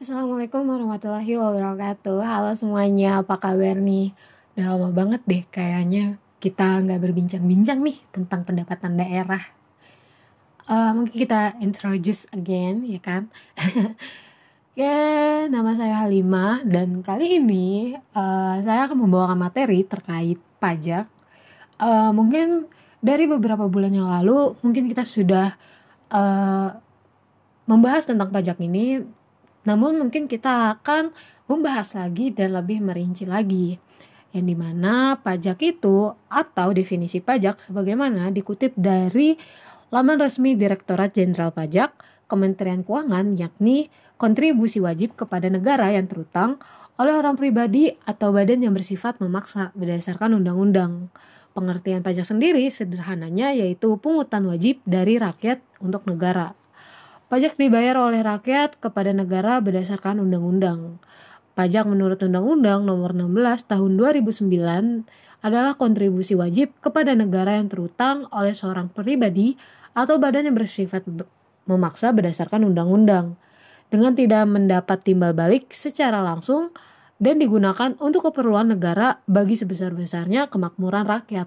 Assalamualaikum warahmatullahi wabarakatuh Halo semuanya, apa kabar nih? Udah lama banget deh kayaknya kita nggak berbincang-bincang nih tentang pendapatan daerah uh, Mungkin kita introduce again, ya kan? ya, nama saya Halimah dan kali ini uh, saya akan membawakan materi terkait pajak uh, Mungkin dari beberapa bulan yang lalu mungkin kita sudah uh, membahas tentang pajak ini namun mungkin kita akan membahas lagi dan lebih merinci lagi yang di mana pajak itu atau definisi pajak sebagaimana dikutip dari laman resmi Direktorat Jenderal Pajak Kementerian Keuangan yakni kontribusi wajib kepada negara yang terutang oleh orang pribadi atau badan yang bersifat memaksa berdasarkan undang-undang. Pengertian pajak sendiri sederhananya yaitu pungutan wajib dari rakyat untuk negara. Pajak dibayar oleh rakyat kepada negara berdasarkan undang-undang. Pajak menurut Undang-Undang Nomor 16 Tahun 2009 adalah kontribusi wajib kepada negara yang terutang oleh seorang pribadi atau badan yang bersifat memaksa berdasarkan undang-undang dengan tidak mendapat timbal balik secara langsung dan digunakan untuk keperluan negara bagi sebesar-besarnya kemakmuran rakyat.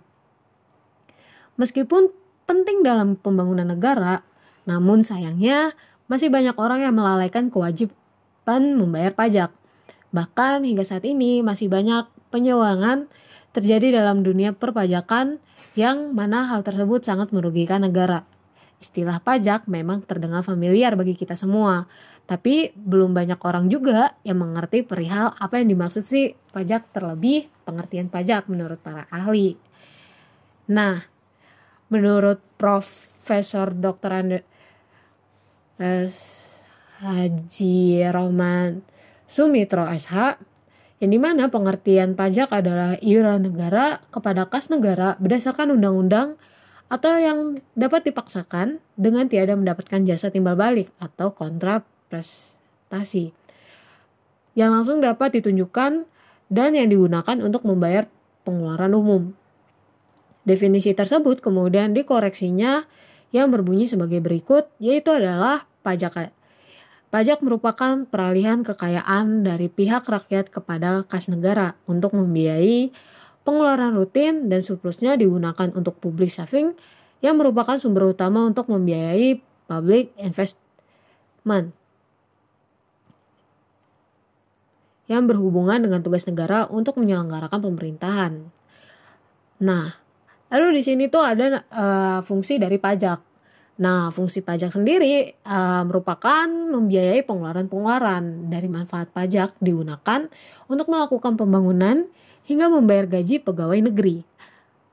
Meskipun penting dalam pembangunan negara, namun sayangnya masih banyak orang yang melalaikan kewajiban membayar pajak. Bahkan hingga saat ini masih banyak penyewangan terjadi dalam dunia perpajakan yang mana hal tersebut sangat merugikan negara. Istilah pajak memang terdengar familiar bagi kita semua, tapi belum banyak orang juga yang mengerti perihal apa yang dimaksud sih pajak terlebih pengertian pajak menurut para ahli. Nah, menurut Profesor Dr. Haji Roman Sumitro SH yang di mana pengertian pajak adalah iuran negara kepada kas negara berdasarkan undang-undang atau yang dapat dipaksakan dengan tiada mendapatkan jasa timbal balik atau kontra prestasi yang langsung dapat ditunjukkan dan yang digunakan untuk membayar pengeluaran umum. Definisi tersebut kemudian dikoreksinya yang berbunyi sebagai berikut, yaitu adalah pajak. Pajak merupakan peralihan kekayaan dari pihak rakyat kepada kas negara untuk membiayai pengeluaran rutin dan surplusnya digunakan untuk public saving yang merupakan sumber utama untuk membiayai public investment yang berhubungan dengan tugas negara untuk menyelenggarakan pemerintahan. Nah, Lalu di sini tuh ada uh, fungsi dari pajak. Nah, fungsi pajak sendiri uh, merupakan membiayai pengeluaran-pengeluaran dari manfaat pajak digunakan untuk melakukan pembangunan hingga membayar gaji pegawai negeri.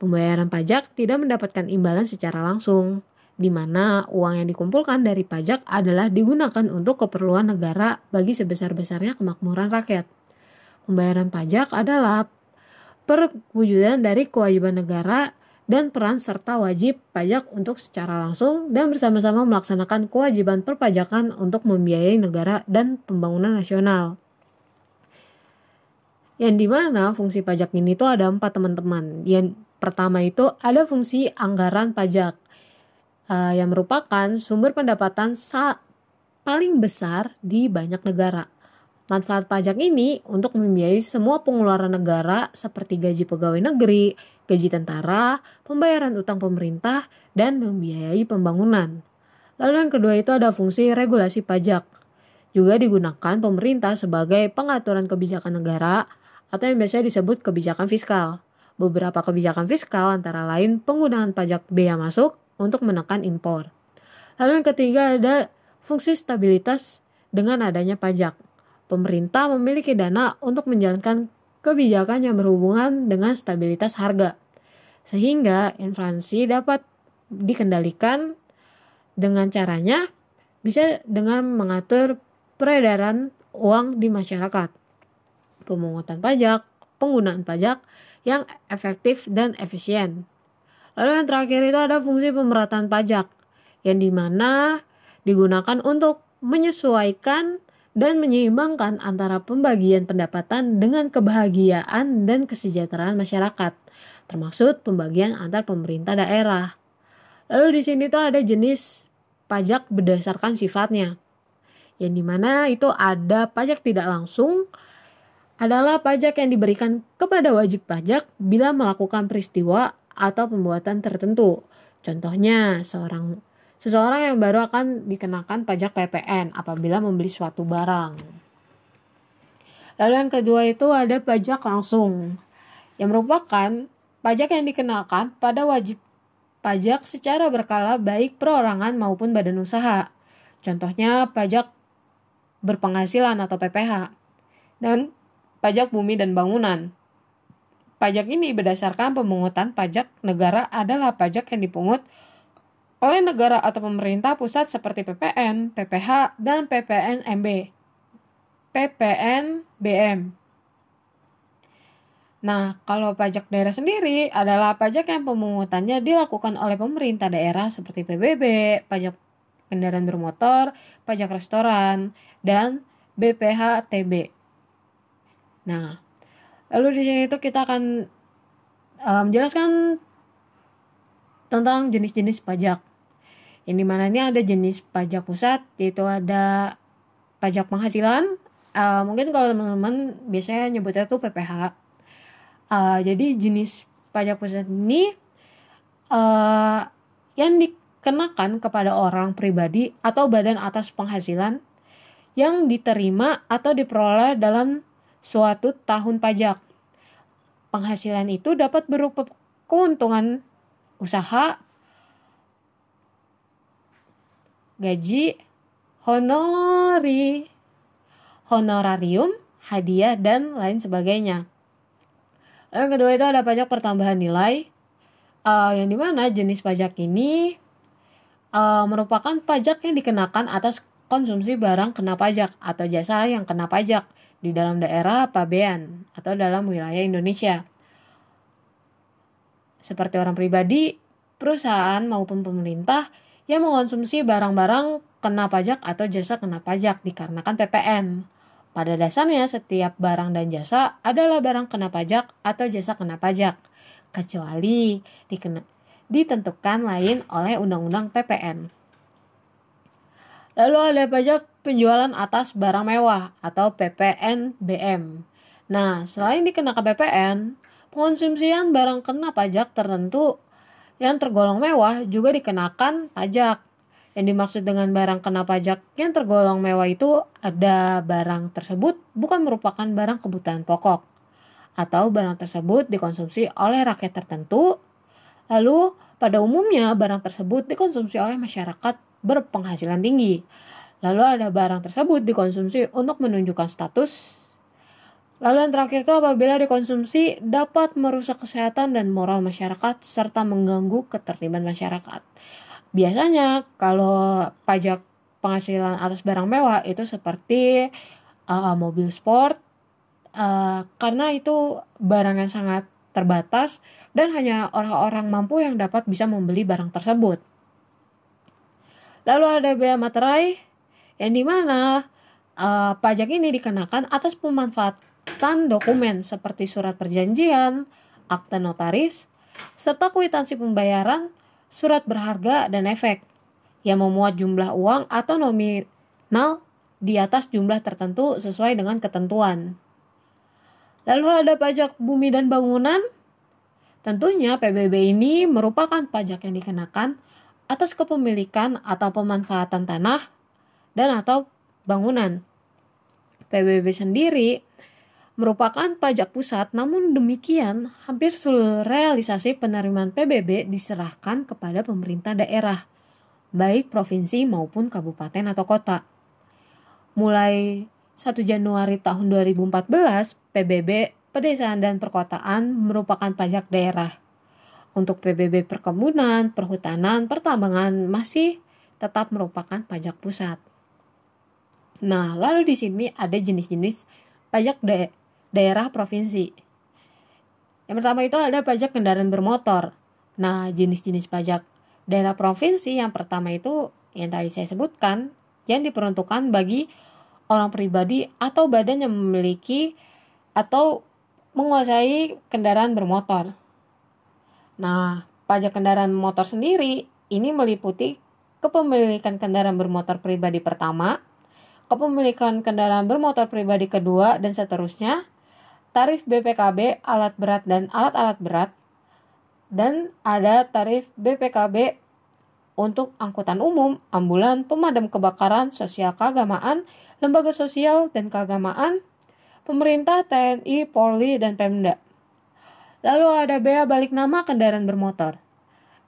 Pembayaran pajak tidak mendapatkan imbalan secara langsung, di mana uang yang dikumpulkan dari pajak adalah digunakan untuk keperluan negara bagi sebesar-besarnya kemakmuran rakyat. Pembayaran pajak adalah perwujudan dari kewajiban negara dan peran serta wajib pajak untuk secara langsung dan bersama-sama melaksanakan kewajiban perpajakan untuk membiayai negara dan pembangunan nasional. Yang di mana fungsi pajak ini tuh ada empat teman-teman. Yang pertama itu ada fungsi anggaran pajak uh, yang merupakan sumber pendapatan paling besar di banyak negara. Manfaat pajak ini untuk membiayai semua pengeluaran negara seperti gaji pegawai negeri, gaji tentara, pembayaran utang pemerintah, dan membiayai pembangunan. Lalu yang kedua itu ada fungsi regulasi pajak. Juga digunakan pemerintah sebagai pengaturan kebijakan negara atau yang biasa disebut kebijakan fiskal. Beberapa kebijakan fiskal antara lain penggunaan pajak bea masuk untuk menekan impor. Lalu yang ketiga ada fungsi stabilitas dengan adanya pajak. Pemerintah memiliki dana untuk menjalankan kebijakan yang berhubungan dengan stabilitas harga, sehingga inflasi dapat dikendalikan dengan caranya bisa dengan mengatur peredaran uang di masyarakat, pemungutan pajak, penggunaan pajak yang efektif dan efisien. Lalu yang terakhir itu ada fungsi pemerataan pajak, yang di mana digunakan untuk menyesuaikan dan menyeimbangkan antara pembagian pendapatan dengan kebahagiaan dan kesejahteraan masyarakat, termasuk pembagian antar pemerintah daerah. Lalu di sini tuh ada jenis pajak berdasarkan sifatnya, yang di mana itu ada pajak tidak langsung adalah pajak yang diberikan kepada wajib pajak bila melakukan peristiwa atau pembuatan tertentu. Contohnya, seorang seseorang yang baru akan dikenakan pajak PPN apabila membeli suatu barang. Lalu yang kedua itu ada pajak langsung, yang merupakan pajak yang dikenakan pada wajib pajak secara berkala baik perorangan maupun badan usaha. Contohnya pajak berpenghasilan atau PPH. Dan pajak bumi dan bangunan. Pajak ini berdasarkan pemungutan pajak negara adalah pajak yang dipungut oleh negara atau pemerintah pusat seperti PPN, PPH, dan PPNMB. PPN BM. Nah, kalau pajak daerah sendiri adalah pajak yang pemungutannya dilakukan oleh pemerintah daerah seperti PBB, pajak kendaraan bermotor, pajak restoran, dan BPH-TB. Nah, lalu di sini itu kita akan uh, menjelaskan tentang jenis-jenis pajak. Yang di mana ini ada jenis pajak pusat, yaitu ada pajak penghasilan. Uh, mungkin kalau teman-teman biasanya nyebutnya tuh PPH. Uh, jadi jenis pajak pusat ini uh, yang dikenakan kepada orang pribadi atau badan atas penghasilan yang diterima atau diperoleh dalam suatu tahun pajak. Penghasilan itu dapat berupa keuntungan usaha, gaji, honori, honorarium, hadiah, dan lain sebagainya. Lalu yang kedua itu ada pajak pertambahan nilai, uh, yang di mana jenis pajak ini uh, merupakan pajak yang dikenakan atas konsumsi barang kena pajak atau jasa yang kena pajak di dalam daerah pabean atau dalam wilayah Indonesia. Seperti orang pribadi, perusahaan maupun pemerintah yang mengonsumsi barang-barang kena pajak atau jasa kena pajak dikarenakan PPN. Pada dasarnya setiap barang dan jasa adalah barang kena pajak atau jasa kena pajak, kecuali dikena, ditentukan lain oleh Undang-Undang PPN. Lalu ada pajak penjualan atas barang mewah atau PPNBM. Nah, selain dikenakan PPN, pengonsumsian barang kena pajak tertentu yang tergolong mewah juga dikenakan pajak. Yang dimaksud dengan barang kena pajak yang tergolong mewah itu ada barang tersebut bukan merupakan barang kebutuhan pokok atau barang tersebut dikonsumsi oleh rakyat tertentu. Lalu pada umumnya barang tersebut dikonsumsi oleh masyarakat berpenghasilan tinggi. Lalu ada barang tersebut dikonsumsi untuk menunjukkan status. Lalu yang terakhir itu apabila dikonsumsi dapat merusak kesehatan dan moral masyarakat serta mengganggu ketertiban masyarakat. Biasanya kalau pajak penghasilan atas barang mewah itu seperti uh, mobil sport uh, karena itu barang yang sangat terbatas dan hanya orang-orang mampu yang dapat bisa membeli barang tersebut. Lalu ada bea materai yang di mana uh, pajak ini dikenakan atas pemanfaatan dokumen seperti surat perjanjian, akta notaris, serta kwitansi pembayaran, surat berharga, dan efek yang memuat jumlah uang atau nominal di atas jumlah tertentu sesuai dengan ketentuan. Lalu ada pajak bumi dan bangunan. Tentunya PBB ini merupakan pajak yang dikenakan atas kepemilikan atau pemanfaatan tanah dan atau bangunan. PBB sendiri merupakan pajak pusat, namun demikian hampir seluruh realisasi penerimaan PBB diserahkan kepada pemerintah daerah, baik provinsi maupun kabupaten atau kota. Mulai 1 Januari tahun 2014, PBB Pedesaan dan Perkotaan merupakan pajak daerah. Untuk PBB perkebunan, perhutanan, pertambangan masih tetap merupakan pajak pusat. Nah, lalu di sini ada jenis-jenis pajak da daerah provinsi. Yang pertama itu ada pajak kendaraan bermotor. Nah, jenis-jenis pajak daerah provinsi yang pertama itu yang tadi saya sebutkan yang diperuntukkan bagi orang pribadi atau badan yang memiliki atau menguasai kendaraan bermotor. Nah, pajak kendaraan motor sendiri ini meliputi kepemilikan kendaraan bermotor pribadi pertama, kepemilikan kendaraan bermotor pribadi kedua, dan seterusnya, tarif BPKB alat berat dan alat-alat berat, dan ada tarif BPKB untuk angkutan umum, ambulan, pemadam kebakaran, sosial keagamaan, lembaga sosial dan keagamaan, pemerintah, TNI, Polri, dan Pemda. Lalu ada bea balik nama kendaraan bermotor.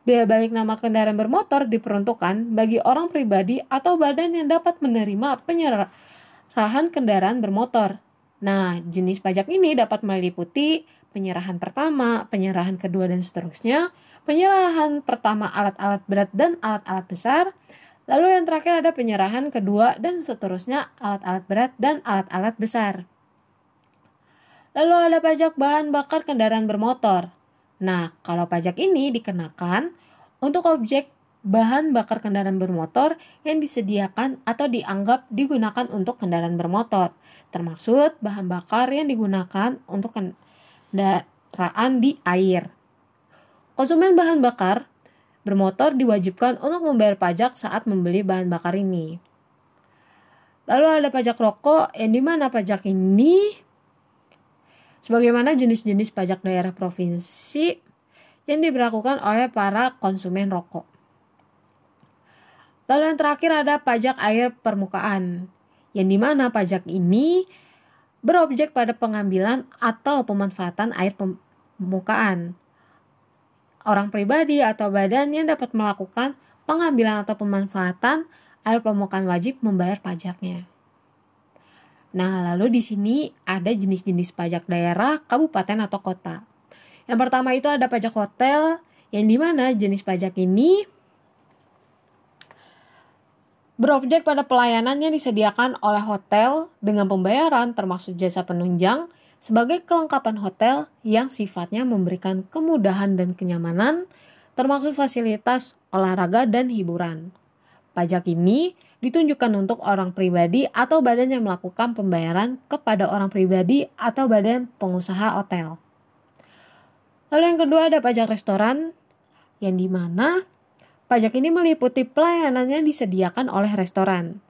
Bea balik nama kendaraan bermotor diperuntukkan bagi orang pribadi atau badan yang dapat menerima penyerahan kendaraan bermotor. Nah, jenis pajak ini dapat meliputi penyerahan pertama, penyerahan kedua, dan seterusnya, penyerahan pertama alat-alat berat dan alat-alat besar, lalu yang terakhir ada penyerahan kedua dan seterusnya alat-alat berat dan alat-alat besar. Lalu ada pajak bahan bakar kendaraan bermotor. Nah, kalau pajak ini dikenakan untuk objek bahan bakar kendaraan bermotor yang disediakan atau dianggap digunakan untuk kendaraan bermotor, termasuk bahan bakar yang digunakan untuk kendaraan di air. Konsumen bahan bakar bermotor diwajibkan untuk membayar pajak saat membeli bahan bakar ini. Lalu ada pajak rokok, yang di mana pajak ini sebagaimana jenis-jenis pajak daerah provinsi yang diberlakukan oleh para konsumen rokok. Lalu yang terakhir ada pajak air permukaan, yang di mana pajak ini berobjek pada pengambilan atau pemanfaatan air permukaan. Orang pribadi atau badan yang dapat melakukan pengambilan atau pemanfaatan air permukaan wajib membayar pajaknya. Nah, lalu di sini ada jenis-jenis pajak daerah, kabupaten atau kota. Yang pertama itu ada pajak hotel, yang di mana jenis pajak ini berobjek pada pelayanan yang disediakan oleh hotel dengan pembayaran termasuk jasa penunjang sebagai kelengkapan hotel yang sifatnya memberikan kemudahan dan kenyamanan termasuk fasilitas olahraga dan hiburan. Pajak ini ditunjukkan untuk orang pribadi atau badan yang melakukan pembayaran kepada orang pribadi atau badan pengusaha hotel. Lalu yang kedua ada pajak restoran, yang di mana pajak ini meliputi pelayanan yang disediakan oleh restoran.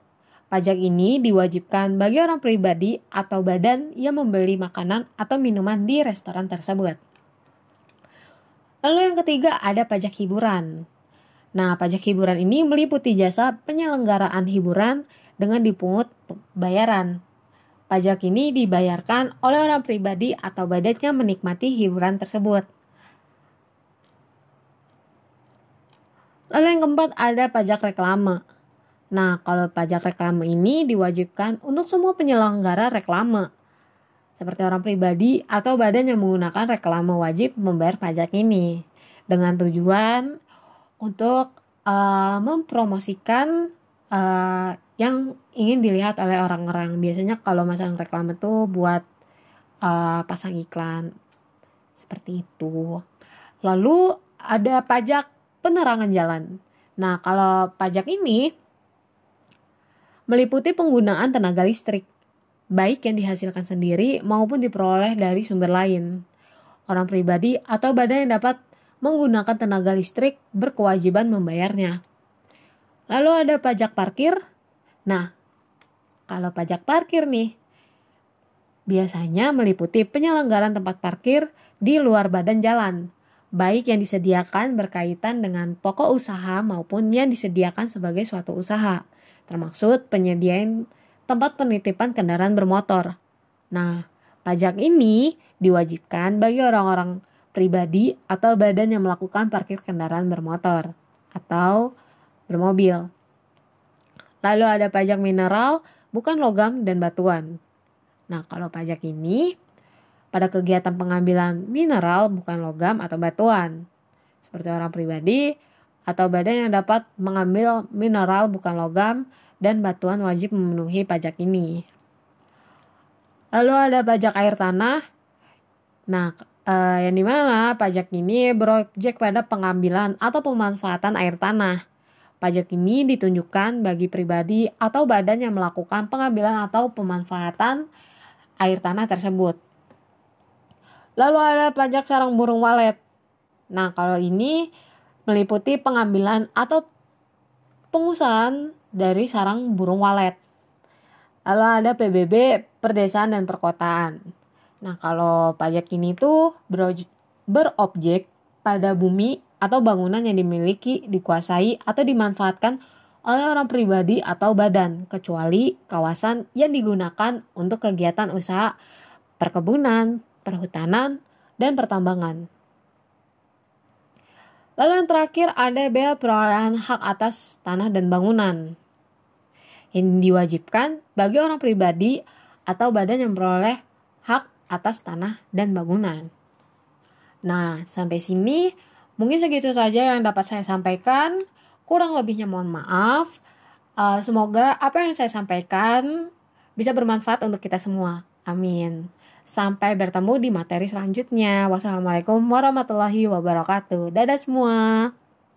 Pajak ini diwajibkan bagi orang pribadi atau badan yang membeli makanan atau minuman di restoran tersebut. Lalu yang ketiga ada pajak hiburan. Nah, pajak hiburan ini meliputi jasa penyelenggaraan hiburan dengan dipungut bayaran. Pajak ini dibayarkan oleh orang pribadi atau badan yang menikmati hiburan tersebut. Lalu yang keempat ada pajak reklame. Nah, kalau pajak reklame ini diwajibkan untuk semua penyelenggara reklame. Seperti orang pribadi atau badan yang menggunakan reklame wajib membayar pajak ini. Dengan tujuan untuk uh, mempromosikan uh, yang ingin dilihat oleh orang-orang. Biasanya kalau masang reklame itu buat uh, pasang iklan seperti itu. Lalu ada pajak penerangan jalan. Nah, kalau pajak ini meliputi penggunaan tenaga listrik, baik yang dihasilkan sendiri maupun diperoleh dari sumber lain. Orang pribadi atau badan yang dapat menggunakan tenaga listrik berkewajiban membayarnya. Lalu ada pajak parkir. Nah, kalau pajak parkir nih, biasanya meliputi penyelenggaran tempat parkir di luar badan jalan, baik yang disediakan berkaitan dengan pokok usaha maupun yang disediakan sebagai suatu usaha, termasuk penyediaan tempat penitipan kendaraan bermotor. Nah, pajak ini diwajibkan bagi orang-orang pribadi atau badan yang melakukan parkir kendaraan bermotor atau bermobil. Lalu ada pajak mineral, bukan logam dan batuan. Nah, kalau pajak ini pada kegiatan pengambilan mineral bukan logam atau batuan. Seperti orang pribadi atau badan yang dapat mengambil mineral bukan logam dan batuan wajib memenuhi pajak ini. Lalu ada pajak air tanah. Nah, uh, yang di mana pajak ini berobjek pada pengambilan atau pemanfaatan air tanah. Pajak ini ditunjukkan bagi pribadi atau badan yang melakukan pengambilan atau pemanfaatan air tanah tersebut. Lalu ada pajak sarang burung walet. Nah, kalau ini meliputi pengambilan atau pengusahaan dari sarang burung walet. Lalu ada PBB perdesaan dan perkotaan. Nah, kalau pajak ini tuh berobjek pada bumi atau bangunan yang dimiliki, dikuasai, atau dimanfaatkan oleh orang pribadi atau badan, kecuali kawasan yang digunakan untuk kegiatan usaha perkebunan, perhutanan, dan pertambangan. Lalu yang terakhir ada bea perolehan hak atas tanah dan bangunan. Yang diwajibkan bagi orang pribadi atau badan yang memperoleh hak atas tanah dan bangunan. Nah, sampai sini mungkin segitu saja yang dapat saya sampaikan. Kurang lebihnya mohon maaf. Uh, semoga apa yang saya sampaikan bisa bermanfaat untuk kita semua. Amin. Sampai bertemu di materi selanjutnya. Wassalamualaikum warahmatullahi wabarakatuh. Dadah semua.